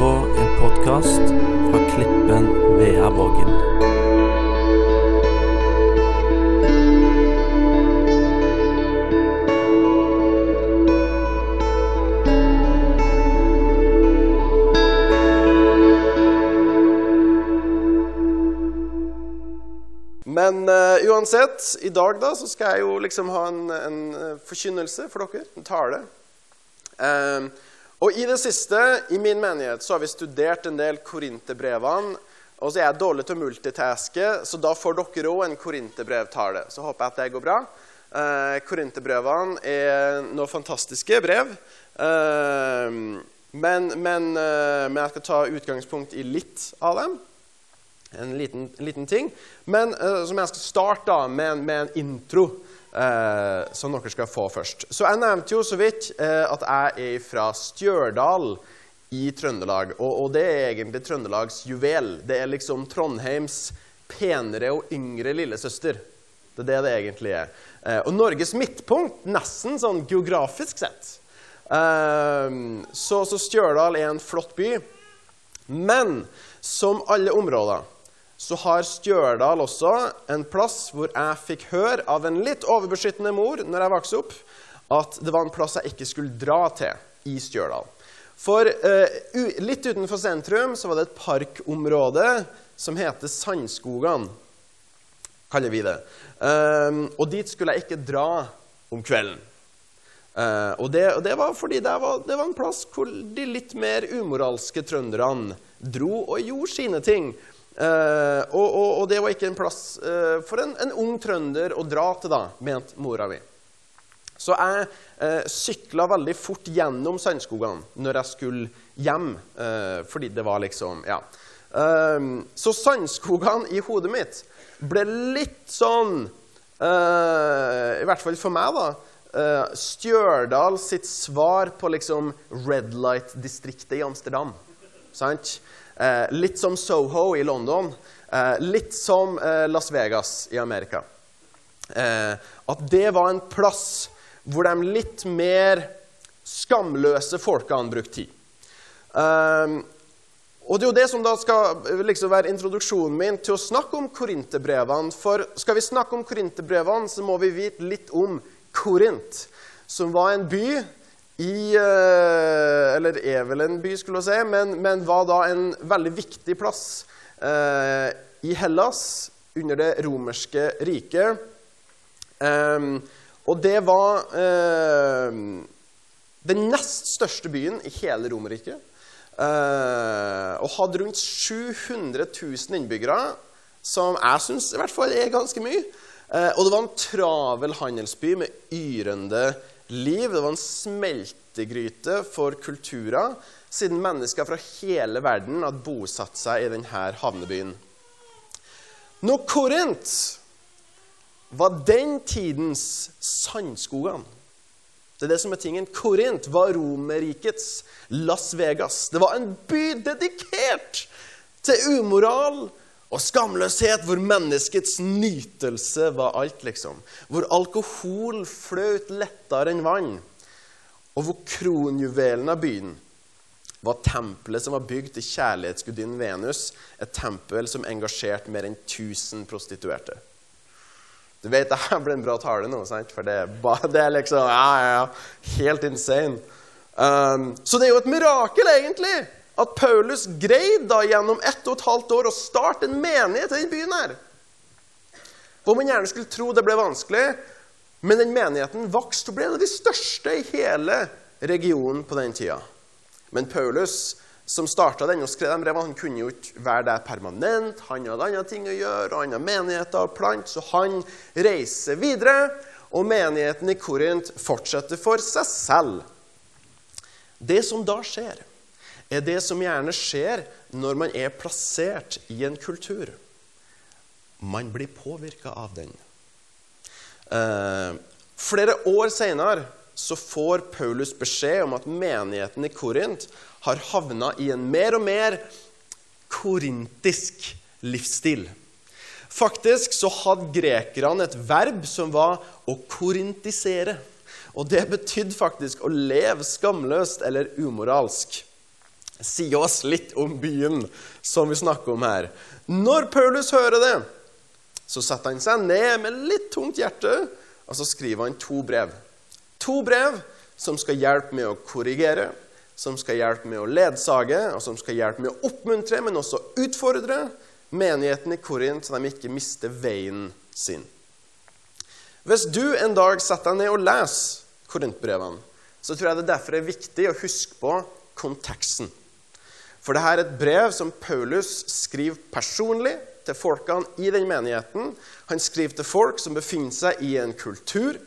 på en podkast fra Klippen Veaborgen. Men uh, uansett, i dag da, så skal jeg jo liksom ha en, en eh, forkynnelse for dere. En tale. Eh, og i det siste, i min menighet, så har vi studert en del korinterbrevene. Og så er jeg dårlig til å multitaske, så da får dere òg en korinterbrevtale. Så håper jeg at det går bra. Eh, korinterbrevene er noen fantastiske brev. Eh, men, men, eh, men jeg skal ta utgangspunkt i litt av dem. En liten, liten ting. Men eh, som jeg skal starte da, med, med en intro eh, som dere skal få først. Så Jeg nevnte jo så vidt eh, at jeg er fra Stjørdal i Trøndelag. Og, og det er egentlig Trøndelags juvel. Det er liksom Trondheims penere og yngre lillesøster. Det er det det egentlig er. Eh, og Norges midtpunkt, nesten sånn geografisk sett. Eh, så, så Stjørdal er en flott by. Men som alle områder så har Stjørdal også en plass hvor jeg fikk høre av en litt overbeskyttende mor når jeg vokste opp, at det var en plass jeg ikke skulle dra til i Stjørdal. For eh, litt utenfor sentrum så var det et parkområde som heter Sandskogan, kaller vi det. Eh, og dit skulle jeg ikke dra om kvelden. Eh, og, det, og det var fordi det var, det var en plass hvor de litt mer umoralske trønderne dro og gjorde sine ting. Eh, og, og, og det var ikke en plass eh, for en, en ung trønder å dra til, da, mente mora mi. Så jeg eh, sykla veldig fort gjennom Sandskogene når jeg skulle hjem, eh, fordi det var liksom Ja. Så Sandskogene i hodet mitt ble litt sånn I hvert fall for meg, da. Stjørdal sitt svar på liksom Red Light-distriktet i Amsterdam. Sant? Eh, litt som Soho i London. Eh, litt som eh, Las Vegas i Amerika. At det var en plass hvor de litt mer skamløse folkene brukte tid. Og det er jo det som da skal liksom være introduksjonen min til å snakke om korinterbrevene. For skal vi snakke om korinterbrevene, så må vi vite litt om Korint, som var en by i eh, Eller er vel en by, skulle jeg si, men, men var da en veldig viktig plass eh, i Hellas under det romerske riket. Eh, og det var eh, den nest største byen i hele Romerriket. Eh, og hadde rundt 700 000 innbyggere, som jeg syns i hvert fall er ganske mye. Eh, og det var en travel handelsby med yrende liv. Det var en smeltegryte for kulturer, siden mennesker fra hele verden hadde bosatt seg i denne havnebyen. Når Korint var den tidens sandskogene det er det som er tingen. Korint var Romerrikets Las Vegas. Det var en by dedikert til umoral og skamløshet, hvor menneskets nytelse var alt, liksom. Hvor alkohol fløt lettere enn vann. Og hvor kronjuvelen av byen var tempelet som var bygd til kjærlighetsgudinnen Venus. Et tempel som engasjerte mer enn 1000 prostituerte. Du vet, det her ble en bra tale nå, sant? for det det er liksom ja, ja, helt insane. Um, så det er jo et mirakel, egentlig, at Paulus greide da gjennom ett og et halvt år å starte en menighet i den byen her. Hvor man gjerne skulle tro det ble vanskelig, men den menigheten vokste og ble en av de største i hele regionen på den tida. Men Paulus, som starta den og skrev de brevene, han kunne jo ikke være der permanent. Han hadde andre ting å gjøre, og andre menigheter og plant, så han reiser videre. Og menigheten i Korint fortsetter for seg selv. Det som da skjer, er det som gjerne skjer når man er plassert i en kultur. Man blir påvirka av den. Eh, flere år seinere får Paulus beskjed om at menigheten i Korint har havna i en mer og mer korintisk livsstil. Faktisk så hadde grekerne et verb som var å korintisere. Og det betydde faktisk å leve skamløst eller umoralsk. Sier oss litt om byen som vi snakker om her. Når Paulus hører det, så setter han seg ned med litt tungt hjerte, og så skriver han to brev. To brev som skal hjelpe med å korrigere, som skal hjelpe med å ledsage, og som skal hjelpe med å oppmuntre, men også utfordre menigheten i Korint, så de ikke mister veien sin. Hvis du en dag setter deg ned og leser Korintbrevene, så tror jeg det derfor er viktig å huske på konteksten. For dette er et brev som Paulus skriver personlig til folkene i den menigheten. Han skriver til folk som befinner seg i en kultur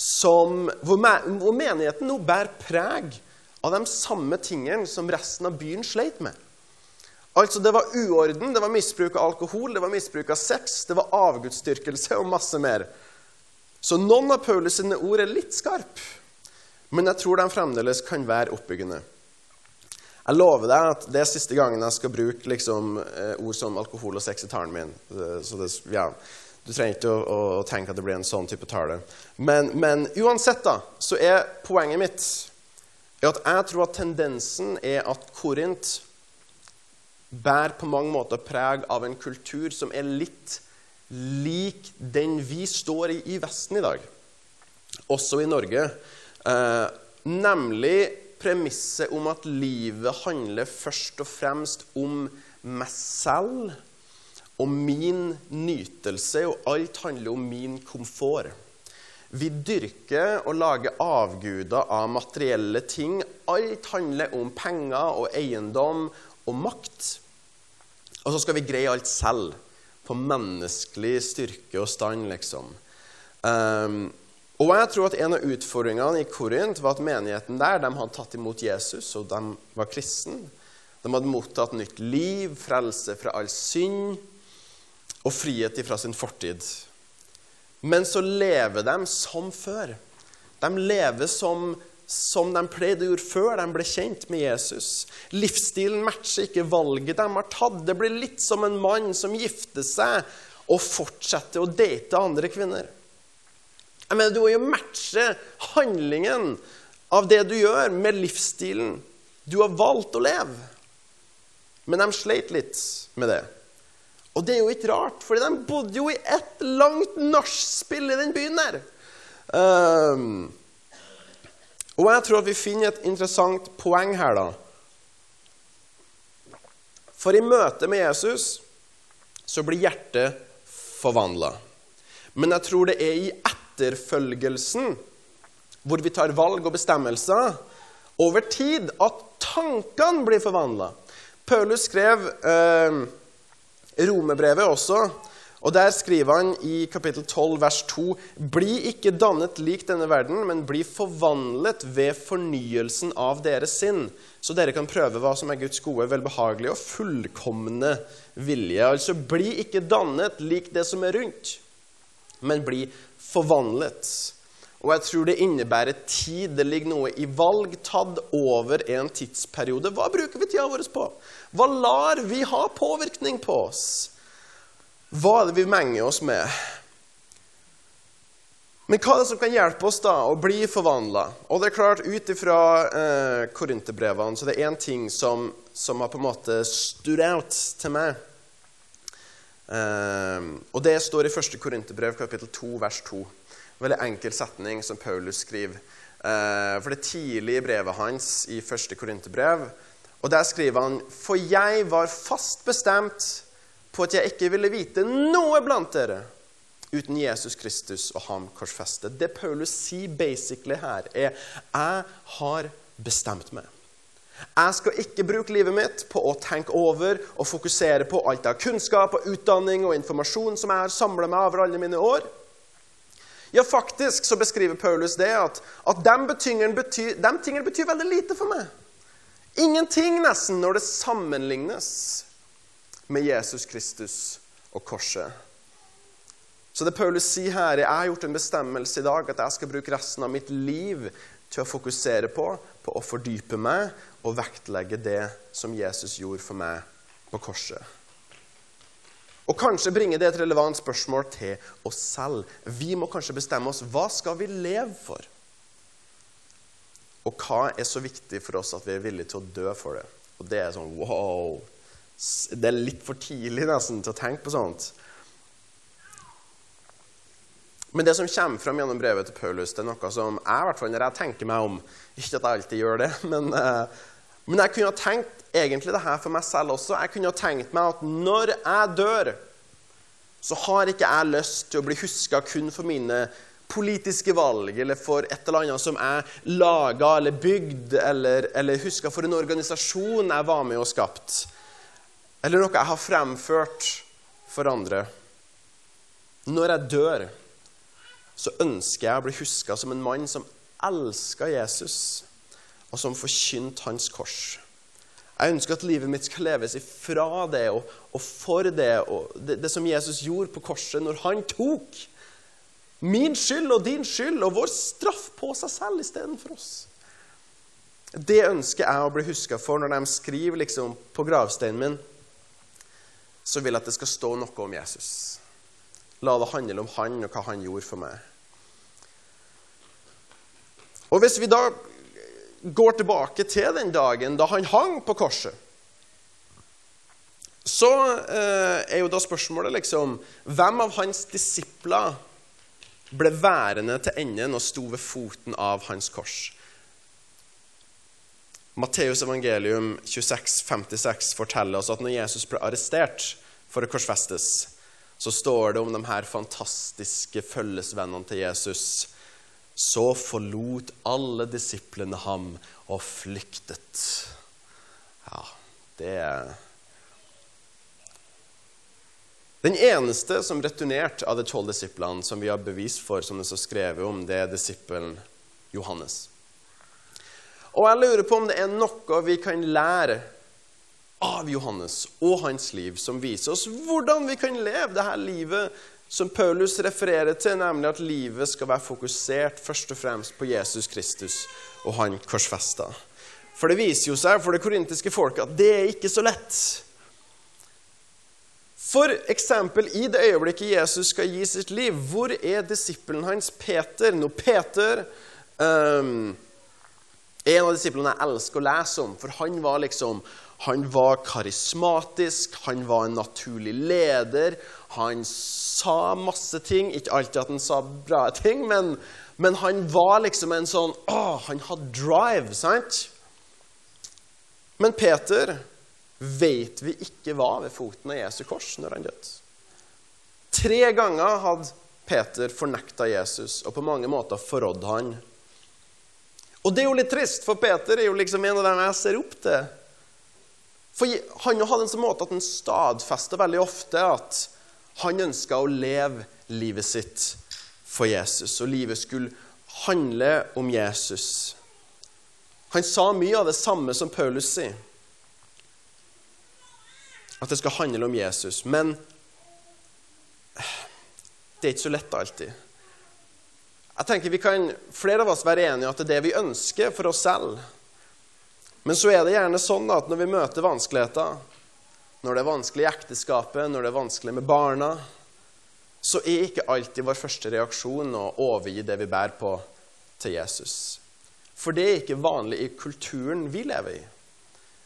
som, hvor, menigheten nå bærer preg av de samme tingene som resten av byen sleit med. Altså, Det var uorden, det var misbruk av alkohol, det var misbruk av sex, det var avgudsdyrkelse og masse mer. Så noen av Paulus sine ord er litt skarpe, men jeg tror de fremdeles kan være oppbyggende. Jeg lover deg at det er siste gangen jeg skal bruke liksom, eh, ord som alkohol og sex i talen min. Det, ja, du trenger ikke å, å, tenke at det blir en sånn type tale. Men, men uansett da, så er poenget mitt at jeg tror at tendensen er at Korint bærer på mange måter preg av en kultur som er litt lik den vi står i i Vesten i dag, også i Norge. Eh, nemlig premisset om at livet handler først og fremst om meg selv og min nytelse, og alt handler om min komfort. Vi dyrker og lager avguder av materielle ting. Alt handler om penger og eiendom og makt. Og så skal vi greie alt selv, på menneskelig styrke og stand, liksom. Um, og jeg tror at En av utfordringene i Korint var at menigheten der de hadde tatt imot Jesus, og de var kristne. De hadde mottatt nytt liv, frelse fra all synd og frihet fra sin fortid. Men så lever de som før. De lever som, som de pleide å gjøre før de ble kjent med Jesus. Livsstilen matcher ikke valget de har tatt. Det blir litt som en mann som gifter seg og fortsetter å date andre kvinner. Jeg mener, Du må jo matche handlingen av det du gjør, med livsstilen du har valgt å leve. Men de sleit litt med det. Og det er jo ikke rart, for de bodde jo i ett langt nachspiel i den byen der. Um, og jeg tror at vi finner et interessant poeng her, da. For i møte med Jesus så blir hjertet forvandla. Men jeg tror det er i etterfølgelsen, hvor vi tar valg og bestemmelser, over tid at tankene blir forvandla. Paulus skrev eh, romerbrevet også. Og Der skriver han i kapittel 12, vers 2.: Bli ikke dannet lik denne verden, men bli forvandlet ved fornyelsen av deres sinn, så dere kan prøve hva som er Guds gode, velbehagelige og fullkomne vilje. Altså, bli ikke dannet lik det som er rundt, men bli forvandlet. Og jeg tror det innebærer tid. Det ligger noe i valg tatt over en tidsperiode. Hva bruker vi tida vår på? Hva lar vi ha påvirkning på oss? Hva er det vi menger oss med? Men hva er det som kan hjelpe oss da å bli forvandla? Og det er klart, ut ifra eh, korinterbrevene så det er én ting som, som, har på en måte stood out til meg. Ehm, og det står i 1. Korinterbrev, kapittel 2, vers 2. En veldig enkel setning som Paulus skriver. Ehm, for det tidlige brevet hans i 1. Korinterbrev. Og der skriver han For jeg var fast bestemt på at jeg ikke ville vite noe blant dere uten Jesus Kristus og ham korsfestet. Det Paulus sier basically her, er jeg har bestemt meg. Jeg skal ikke bruke livet mitt på å tenke over og fokusere på alt av kunnskap og utdanning og informasjon som jeg har samla meg over alle mine år. Ja, faktisk så beskriver Paulus det at, at de, tingene betyr, de tingene betyr veldig lite for meg. Ingenting, nesten, når det sammenlignes med Jesus Kristus og korset. Så det Paulus sier her, er jeg har gjort en bestemmelse i dag at jeg skal bruke resten av mitt liv til å fokusere på, på å fordype meg og vektlegge det som Jesus gjorde for meg på korset. Og kanskje bringe det et relevant spørsmål til oss selv. Vi må kanskje bestemme oss hva skal vi leve for? Og hva er så viktig for oss at vi er villige til å dø for det? Og det er sånn wow. Det er litt for tidlig nesten til å tenke på sånt. Men det som kommer fram gjennom brevet til Paulus, det er noe som jeg, i hvert fall når jeg tenker meg om Ikke at jeg alltid gjør det, men, uh, men jeg kunne ha tenkt egentlig det her for meg selv også. Jeg kunne ha tenkt meg at når jeg dør, så har ikke jeg lyst til å bli huska kun for mine politiske valg eller for et eller annet som jeg laga eller bygd, eller, eller huska for en organisasjon jeg var med og skapt, eller noe jeg har fremført for andre. Når jeg dør, så ønsker jeg å bli huska som en mann som elska Jesus, og som forkynte hans kors. Jeg ønsker at livet mitt skal leves ifra det og, og for det, og det, det som Jesus gjorde på korset når han tok min skyld og din skyld og vår straff på seg selv istedenfor oss. Det ønsker jeg å bli huska for når de skriver liksom på gravsteinen min. Så vil jeg at det skal stå noe om Jesus. La det handle om han og hva han gjorde for meg. Og Hvis vi da går tilbake til den dagen da han hang på korset, så eh, er jo da spørsmålet liksom Hvem av hans disipler ble værende til enden og sto ved foten av hans kors? Matteus evangelium 26, 56 forteller oss at når Jesus ble arrestert for å korsfestes, så står det om de her fantastiske følgesvennene til Jesus så forlot alle disiplene ham og flyktet. Ja, det Den eneste som returnerte av de tolv disiplene, som vi har bevis for, som det står skrevet om, det er disippelen Johannes. Og jeg lurer på om det er noe vi kan lære av Johannes og hans liv, som viser oss hvordan vi kan leve dette livet som Paulus refererer til, nemlig at livet skal være fokusert først og fremst på Jesus Kristus og han korsfesta. For det viser jo seg for det korintiske folket at det er ikke så lett. For eksempel i det øyeblikket Jesus skal gi sitt liv, hvor er disippelen hans Peter? Nå, Peter um, en av disiplene jeg elsker å lese om, for han var liksom han var karismatisk, han var en naturlig leder. Han sa masse ting. Ikke alltid at han sa bra ting, men, men han var liksom en sånn Å, han hadde drive, sant? Men Peter vet vi ikke var ved foten av Jesu kors når han døde. Tre ganger hadde Peter fornekta Jesus og på mange måter forrådde han. Og det er jo litt trist, for Peter er jo liksom en av dem jeg ser opp til. For han hadde en sånn måte at han stadfester veldig ofte at han ønska å leve livet sitt for Jesus, og livet skulle handle om Jesus. Han sa mye av det samme som Paulus sier, at det skal handle om Jesus. Men det er ikke så lett alltid. Jeg tenker vi kan, Flere av oss være enige at det er det vi ønsker for oss selv. Men så er det gjerne sånn at når vi møter vanskeligheter, når det er vanskelig i ekteskapet, når det er vanskelig med barna, så er ikke alltid vår første reaksjon å overgi det vi bærer på, til Jesus. For det er ikke vanlig i kulturen vi lever i.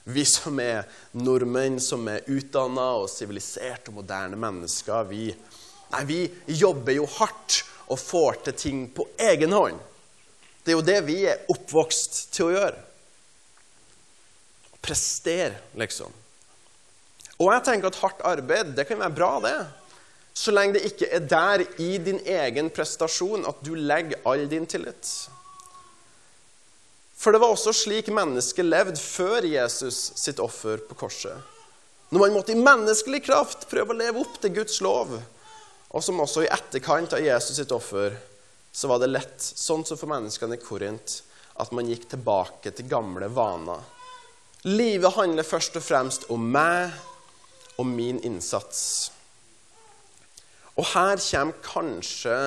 Vi som er nordmenn, som er utdanna og siviliserte og moderne mennesker, vi, nei, vi jobber jo hardt og får til ting på egen hånd. Det er jo det vi er oppvokst til å gjøre. Prestere, liksom. Og jeg tenker at hardt arbeid det kan være bra, det. Så lenge det ikke er der i din egen prestasjon at du legger all din tillit. For det var også slik mennesket levde før Jesus sitt offer på korset. Når man måtte i menneskelig kraft prøve å leve opp til Guds lov, og som også i etterkant av Jesus sitt offer, så var det lett, sånn som for menneskene i Korint, at man gikk tilbake til gamle vaner. Livet handler først og fremst om meg og min innsats. Og her kommer kanskje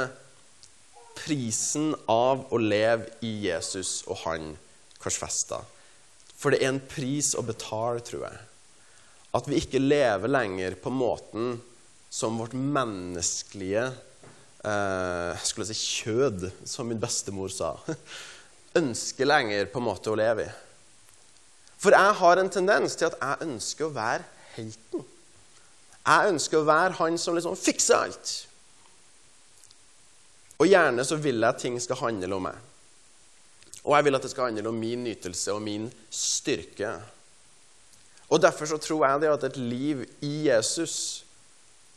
prisen av å leve i Jesus og han korsfesta. For det er en pris å betale, tror jeg. At vi ikke lever lenger på måten som vårt menneskelige eh, skulle jeg si kjød, som min bestemor sa, ønsker lenger på en måte å leve i. For jeg har en tendens til at jeg ønsker å være helten. Jeg ønsker å være han som liksom fikser alt. Og gjerne så vil jeg at ting skal handle om meg. Og jeg vil at det skal handle om min nytelse og min styrke. Og Derfor så tror jeg det at et liv i Jesus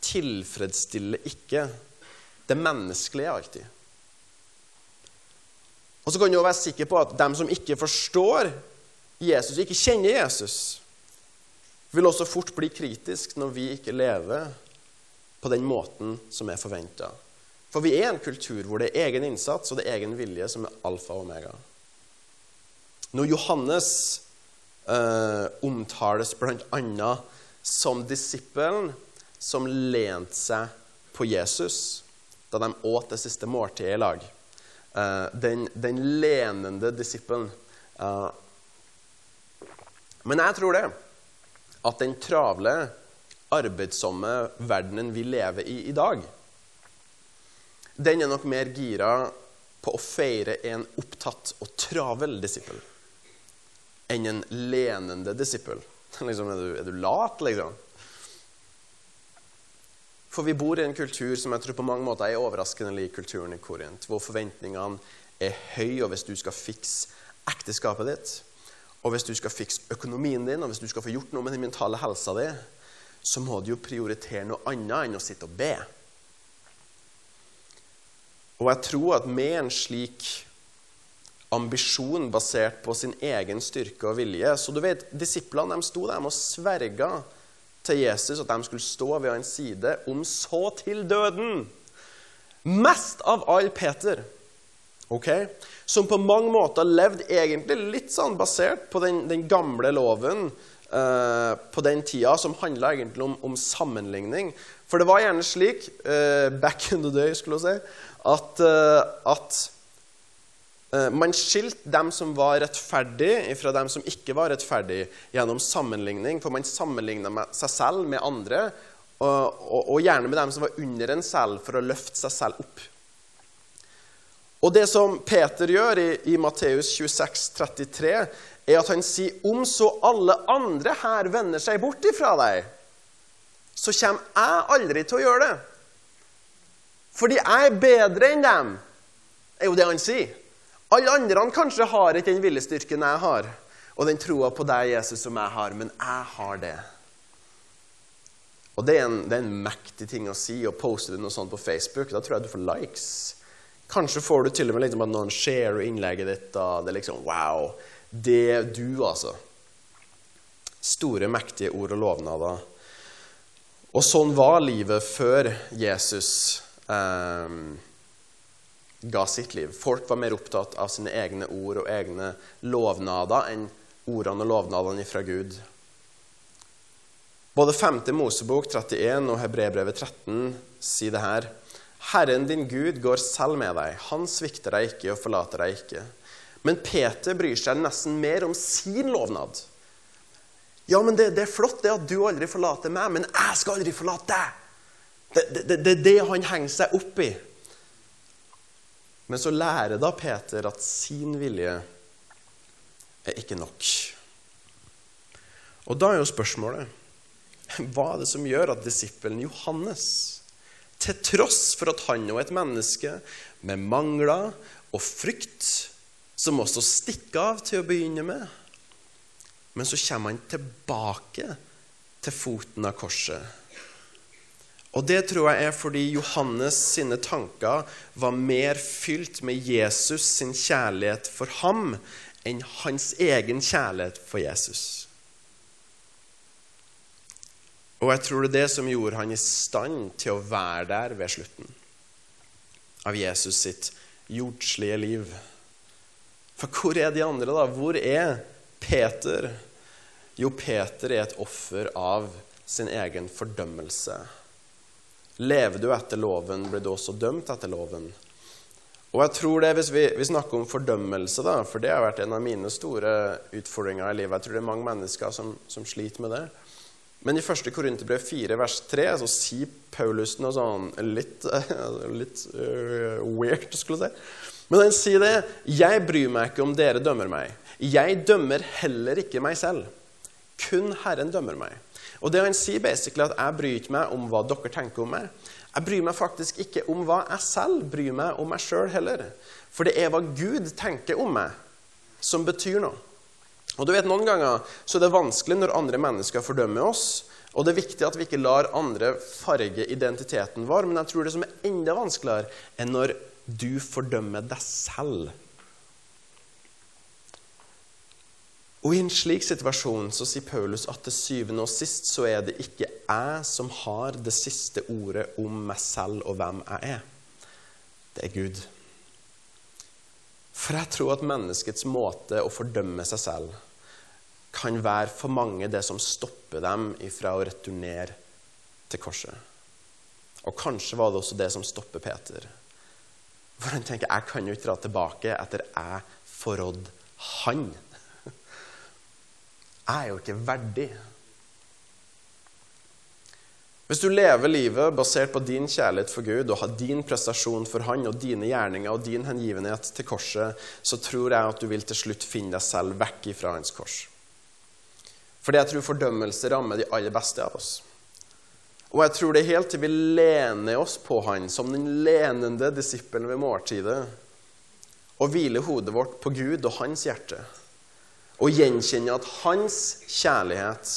tilfredsstiller ikke det menneskelige alltid. Og så kan du jo være sikker på at dem som ikke forstår Jesus, ikke kjenner Jesus, vil også fort bli kritisk når vi ikke lever på den måten som er forventa. For vi er en kultur hvor det er egen innsats og det er egen vilje som er alfa og omega. Når Johannes eh, omtales bl.a. som disippelen som lente seg på Jesus da de åt det siste måltidet i lag. Eh, den, den, lenende disippelen. Eh, men jeg tror det at den travle, arbeidsomme verdenen vi lever i i dag, den er nok mer gira på å feire en opptatt og travel disippel enn en lenende disippel. Liksom, er, du, er du lat, liksom? For vi bor i en kultur som jeg tror på mange måter er overraskende lik kulturen i Korint, hvor forventningene er høye, og hvis du skal fikse ekteskapet ditt, og hvis du skal fikse økonomien din, og hvis du skal få gjort noe med den mentale helsa di, så må du jo prioritere noe annet enn å sitte og be. Og jeg tror at med en slik ambisjon basert på sin egen styrke og vilje Så du vet, Disiplene de sto der og sverga til Jesus at de skulle stå ved hans side, om så til døden. Mest av all Peter, okay? som på mange måter levde egentlig litt sånn basert på den, den gamle loven eh, på den tida, som handla egentlig om, om, sammenligning. For det var gjerne slik, eh, back in the day, skulle jeg si, at, eh, at eh, man skilte dem som var rettferdige, fra dem som ikke var rettferdige, gjennom sammenligning. For man sammenligna seg selv med andre, og, og, og, gjerne med dem som var under en selv, for å løfte seg selv opp. Og Det som Peter gjør i, i Matteus 26, 33, er at han sier om så alle andre her vender seg bort ifra deg, så kommer jeg aldri til å gjøre det. Fordi jeg er bedre enn dem, er jo det han sier. Alle andre kanskje har ikke den viljestyrken jeg har, og den troa på deg, Jesus, som jeg har, men jeg har det. Og det er, en, det er en mektig ting å si. og Poster du noe sånt på Facebook, da tror jeg du får likes. Kanskje får du til og med liksom at noen share innlegget ditt. og det er liksom, Wow! Det er du, altså. Store, mektige ord og lovnader. Og sånn var livet før Jesus eh, ga sitt liv. Folk var mer opptatt av sine egne ord og egne lovnader enn ordene og lovnadene fra Gud. Både 5. Mosebok 31 og Hebrebrevet 13 sier det her. Herren din Gud går selv med deg. Han svikter deg ikke og forlater deg ikke. Men Peter bryr seg nesten mer om sin lovnad. Ja, men det, det er flott det at du aldri forlater meg, men jeg skal aldri forlate deg. Det er det, det, det, han henger seg opp i. Men så lærer da Peter at sin vilje er ikke nok. Og da er jo spørsmålet hva er det som gjør at disippelen Johannes, til tross for at han er et menneske med mangler og frykt, som også stikker av til å begynne med, men så kommer han tilbake til foten av korset og det tror jeg er fordi Johannes sine tanker var mer fylt med Jesus sin kjærlighet for ham enn hans egen kjærlighet for Jesus. Og jeg tror det er det som gjorde han i stand til å være der ved slutten av Jesus sitt jordslige liv. For hvor er de andre, da? Hvor er Peter? Jo, Peter er et offer av sin egen fordømmelse. Lever du etter loven, blir du også dømt etter loven. Og jeg tror det, Hvis vi, vi, snakker om fordømmelse, da, for det har vært en av mine store utfordringer i livet Jeg tror det er mange mennesker som, som sliter med det. Men i 1. Korinterbrev 4, vers 3, så sier Paulus noe sånn litt, litt uh, weird, skulle jeg si. Men han sier det. 'Jeg bryr meg ikke om dere dømmer meg.' 'Jeg dømmer heller ikke meg selv.' Kun Herren dømmer meg. Og det han sier, basically at 'jeg bryr ikke meg om hva dere tenker om meg'. Jeg bryr meg faktisk ikke om hva jeg selv bryr meg om meg sjøl heller. For det er hva Gud tenker om meg, som betyr noe. Og du vet, Noen ganger så er det vanskelig når andre mennesker fordømmer oss. Og det er viktig at vi ikke lar andre farge identiteten vår. Men jeg tror det som er enda vanskeligere, er når du fordømmer deg selv. Og I en slik situasjon så sier Paulus at til syvende og sist så er det ikke jeg som har det siste ordet om meg selv og hvem jeg er. Det er Gud. For jeg tror at menneskets måte å fordømme seg selv kan være for mange det som stopper dem ifra å returnere til korset. Og kanskje var det også det som stopper Peter. For han tenker jeg kan jo ikke dra tilbake etter jeg forrådde han. Jeg er jo ikke verdig. Hvis du lever livet basert på din kjærlighet for Gud og har din prestasjon for Han og dine gjerninger og din hengivenhet til korset, så tror jeg at du vil til slutt finne deg selv vekk ifra Hans kors. Fordi jeg tror fordømmelse rammer de aller beste av oss. Og jeg tror det er helt til vi lener oss på Han som den lenende disippelen ved måltidet, og hviler hodet vårt på Gud og Hans hjerte og gjenkjenne at hans kjærlighet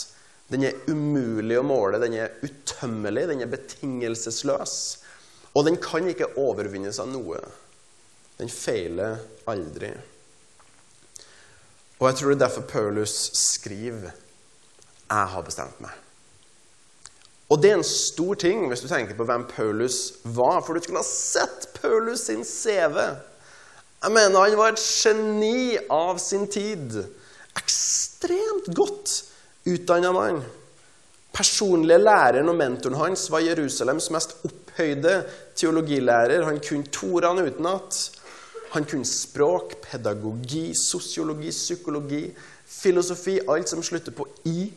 den er umulig å måle, den er utømmelig, den er betingelsesløs. Og den kan ikke overvinnes av noe. Den feiler aldri. Og jeg tror det er derfor Paulus skriver 'Jeg har bestemt meg'. Og det er en stor ting hvis du tenker på hvem Paulus var. For du skulle ha sett Paulus sin CV. Jeg mener Han var et geni av sin tid ekstremt godt utdanna mann. Personlige læreren og mentoren hans var Jerusalems mest opphøyde teologilærer. Han kunne torene utenat. Han kunne språk, pedagogi, sosiologi, psykologi, filosofi, alt som slutter på i.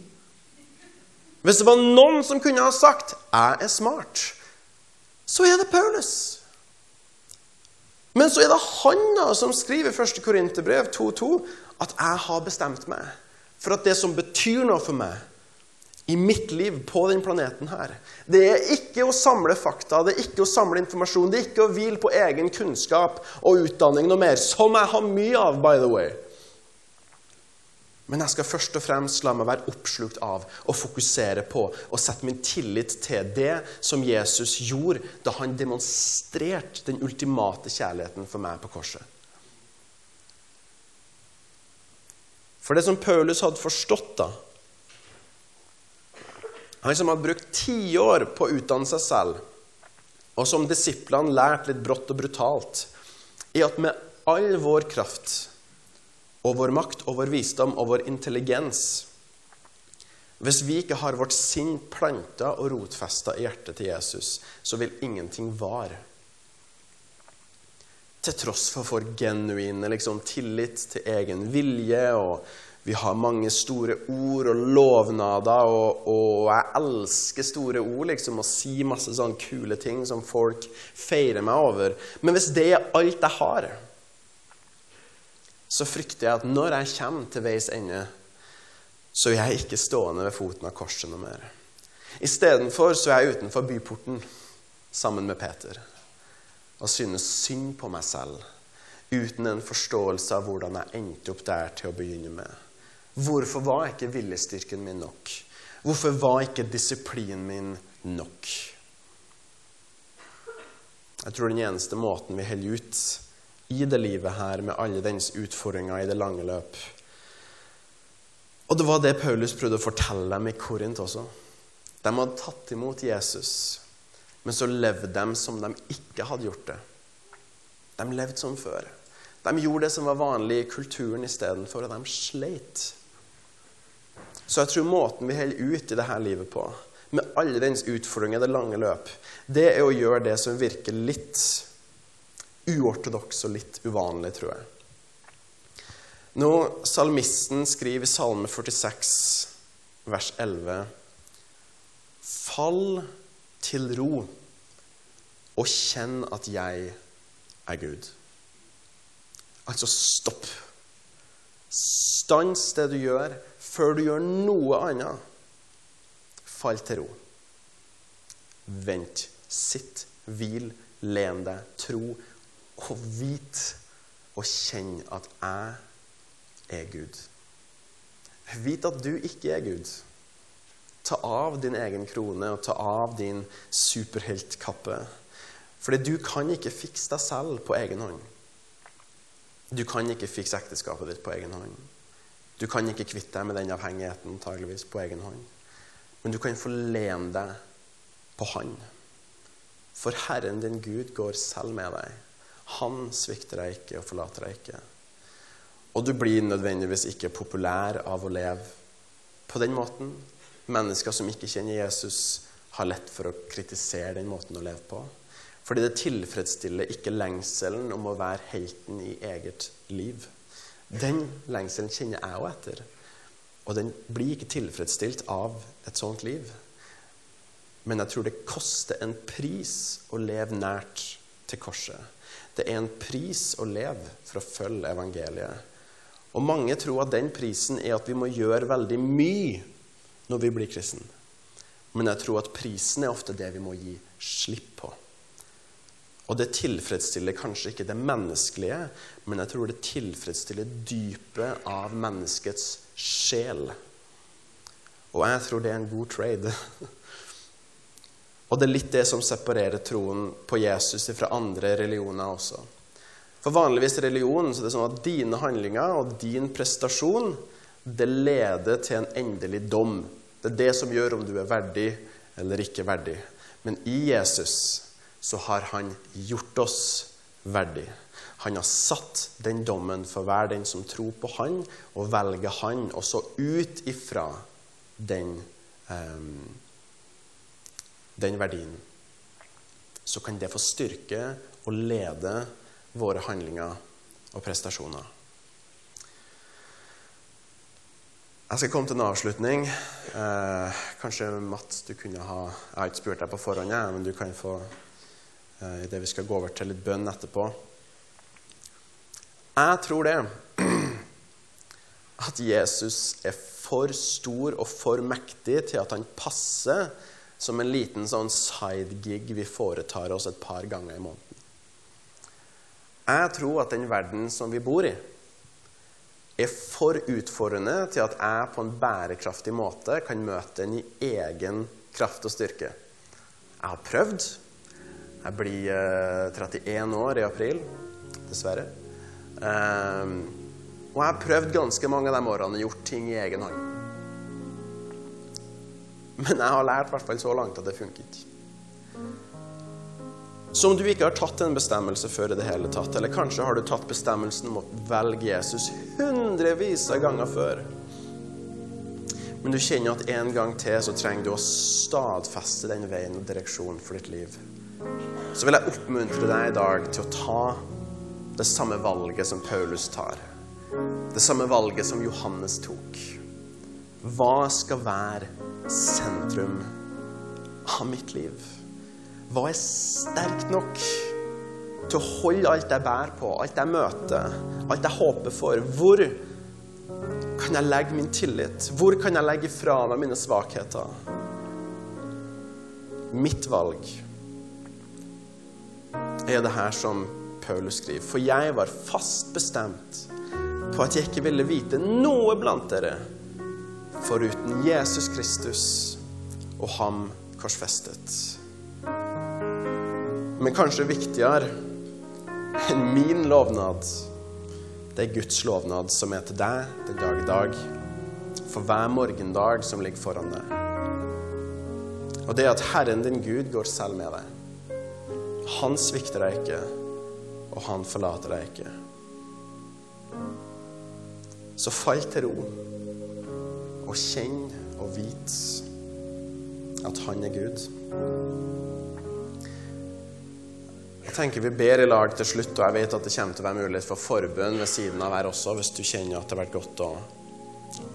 Hvis det var noen som kunne ha sagt 'jeg er smart', så er det Paulus. Men så er det han da som skriver i 1. Korinterbrev 2.2 at jeg har bestemt meg for at det som betyr noe for meg i mitt liv på den planeten her, det er ikke å samle fakta, det er ikke å samle informasjon, det er ikke å hvile på egen kunnskap og utdanning noe mer, som jeg har mye av, by the way. Men jeg skal først og fremst la meg være oppslukt av og fokusere på og sette min tillit til det som Jesus gjorde da han demonstrerte den ultimate kjærligheten for meg på korset. For det som Paulus hadde forstått da Han som hadde brukt tiår på å utdanne seg selv, og som disiplene lærte litt brått og brutalt, er at med all vår kraft og vår makt og vår visdom og vår intelligens Hvis vi ikke har vårt sinn planta og rotfesta i hjertet til Jesus, så vil ingenting vare. Til tross for vår genuine liksom, tillit til egen vilje, og vi har mange store ord og lovnader, og, og jeg elsker store ord, liksom, og si masse sånne kule ting som folk feirer meg over. Men hvis det er alt jeg har, så frykter jeg at når jeg kommer til veis ende, så er jeg ikke stående ved foten av korset noe mer. Istedenfor så er jeg utenfor byporten sammen med Peter og synes synd på meg selv uten en forståelse av hvordan jeg endte opp der til å begynne med. Hvorfor var ikke viljestyrken min nok? Hvorfor var ikke disiplinen min nok? Jeg tror den eneste måten vi holder ut i det livet her med alle dens utfordringer i det lange løp Og det var det Paulus prøvde å fortelle dem i Korint også. De hadde tatt imot Jesus men så levde de som de ikke hadde gjort det. De levde som før. De gjorde det som var vanlig i kulturen istedenfor, og de sleit. Så jeg tror måten vi holder ut i dette livet på, med alle dens utfordringer i det lange løp, det er å gjøre det som virker litt uortodoks og litt uvanlig, tror jeg. Nå, Salmisten skriver i Salme 46, vers 11 Fall til ro og kjenn at jeg er Gud. Altså stopp. Stans det du gjør, før du gjør noe annet. Fall til ro. Vent. Sitt. Hvil. Len deg. Tro. Og vit og kjenn at jeg er Gud. Vit at du ikke er Gud. Ta av din egen krone og ta av din superheltkappe. Fordi du kan ikke fikse deg selv på egen hånd. Du kan ikke fikse ekteskapet ditt på egen hånd. Du kan ikke kvitte deg med den avhengigheten antageligvis på egen hånd. Men du kan få lene deg på Han. For Herren din Gud går selv med deg. Han svikter deg ikke og forlater deg ikke. Og du blir nødvendigvis ikke populær av å leve på den måten. Mennesker som ikke kjenner Jesus, har lett for å kritisere den måten å leve på. Fordi det tilfredsstiller ikke lengselen om å være helten i eget liv. Den lengselen kjenner jeg òg etter. Og den blir ikke tilfredsstilt av et sånt liv. Men jeg tror det koster en pris å leve nært til korset. Det er en pris å leve for å følge evangeliet. Og mange tror at den prisen er at vi må gjøre veldig mye når vi blir kristne. Men jeg tror at prisen er ofte det vi må gi slipp på. Og det tilfredsstiller kanskje ikke det menneskelige, men jeg tror det tilfredsstiller dypet av menneskets sjel. Og jeg tror det er en god trade. Og det er litt det som separerer troen på Jesus fra andre religioner også. For vanligvis religion så er det sånn at dine handlinger og din prestasjon det leder til en endelig dom. Det er det som gjør om du er verdig eller ikke verdig. Men i Jesus så har han gjort oss verdig. Han har satt den dommen for hver den som tror på han, og velger han. også ut ifra den, um, den verdien så kan det få styrke og lede våre handlinger og prestasjoner. Jeg skal komme til en avslutning. Eh, kanskje Mats, du kunne ha Jeg har ikke spurt deg på forhånd, men du kan få Eh, idet vi skal gå over til litt bønn etterpå. Jeg tror det at Jesus er for stor og for mektig til at han passer som en liten sånn sidegig vi foretar oss et par ganger i måneden. Jeg tror at den verden som vi bor i, er for utfordrende til at jeg på en bærekraftig måte kan møte den i egen kraft og styrke. Jeg har prøvd. Jeg blir eh, 31 år i april, dessverre. Um, og jeg har prøvd ganske mange av de årene og gjort ting i egen hånd. Men jeg har lært hvert fall så langt at det funker ikke. Så om du ikke har tatt en bestemmelse før i det hele tatt, eller kanskje har du tatt bestemmelsen om å velge Jesus hundrevis av ganger før, men du kjenner at en gang til så trenger du å stadfeste den veien og direksjonen for ditt liv så vil jeg oppmuntre deg i dag til å ta det samme valget som Paulus tar. Det samme valget som Johannes tok. Hva skal være sentrum av mitt liv? Hva er sterkt nok til å holde alt jeg bærer på, alt jeg møter, alt jeg håper for? Hvor kan jeg legge min tillit? Hvor kan jeg legge fra meg mine svakheter? Mitt valg er det her som Paulus skriver. For jeg var fast bestemt på at jeg ikke ville vite noe blant dere foruten Jesus Kristus og ham korsfestet. Men kanskje viktigere enn min lovnad, det er Guds lovnad som er til deg den dag i dag, for hver morgendag som ligger foran deg. Og det er at Herren din Gud går selv med deg. Han svikter deg ikke, og han forlater deg ikke. Så fall til ro, og kjenn og vite at han er Gud. Jeg tenker Vi ber i lag til slutt, og jeg vet at det kommer til å være mulighet for forbønn ved siden av her også, hvis du kjenner at det har vært godt å,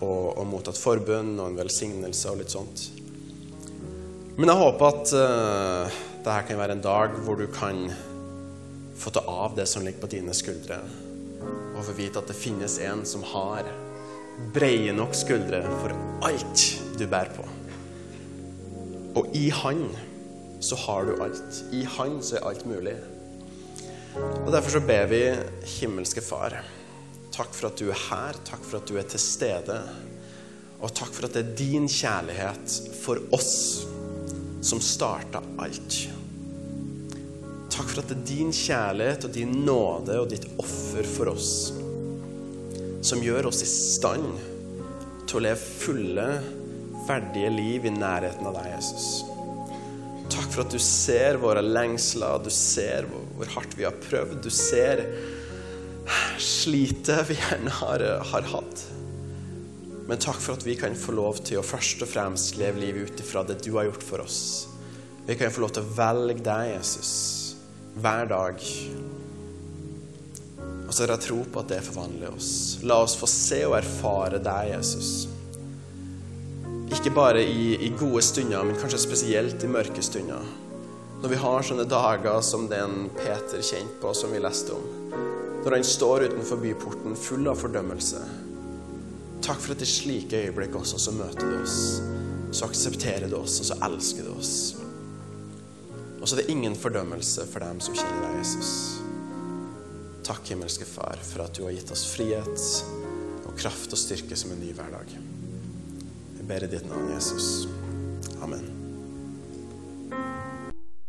å, å motta et forbønn og en velsignelse og litt sånt. Men jeg håper at uh, dette kan være en dag hvor du kan få ta av det som ligger på dine skuldre, og få vite at det finnes en som har breie nok skuldre for alt du bærer på. Og i Han så har du alt. I Han så er alt mulig. Og Derfor så ber vi himmelske Far, takk for at du er her, takk for at du er til stede. Og takk for at det er din kjærlighet for oss som starta alt. Takk for at det er din kjærlighet og din nåde og ditt offer for oss som gjør oss i stand til å leve fulle, verdige liv i nærheten av deg, Jesus. Takk for at du ser våre lengsler, du ser hvor hardt vi har prøvd, du ser slitet vi gjerne har, har hatt. Men takk for at vi kan få lov til å først og fremst leve livet ut ifra det du har gjort for oss. Vi kan få lov til å velge deg, Jesus, hver dag. Og så har jeg tro på at det forvandler oss. La oss få se og erfare deg, Jesus. Ikke bare i, i gode stunder, men kanskje spesielt i mørke stunder. Når vi har sånne dager som den Peter kjente på, som vi leste om. Når han står utenfor byporten full av fordømmelse. Takk for at i slike øyeblikk også så møter du oss. Så aksepterer du oss, og så elsker du oss. Og så er det ingen fordømmelse for dem som kjenner deg, Jesus. Takk, himmelske Far, for at du har gitt oss frihet og kraft og styrke som en ny hverdag. Jeg ber i ditt navn, Jesus. Amen.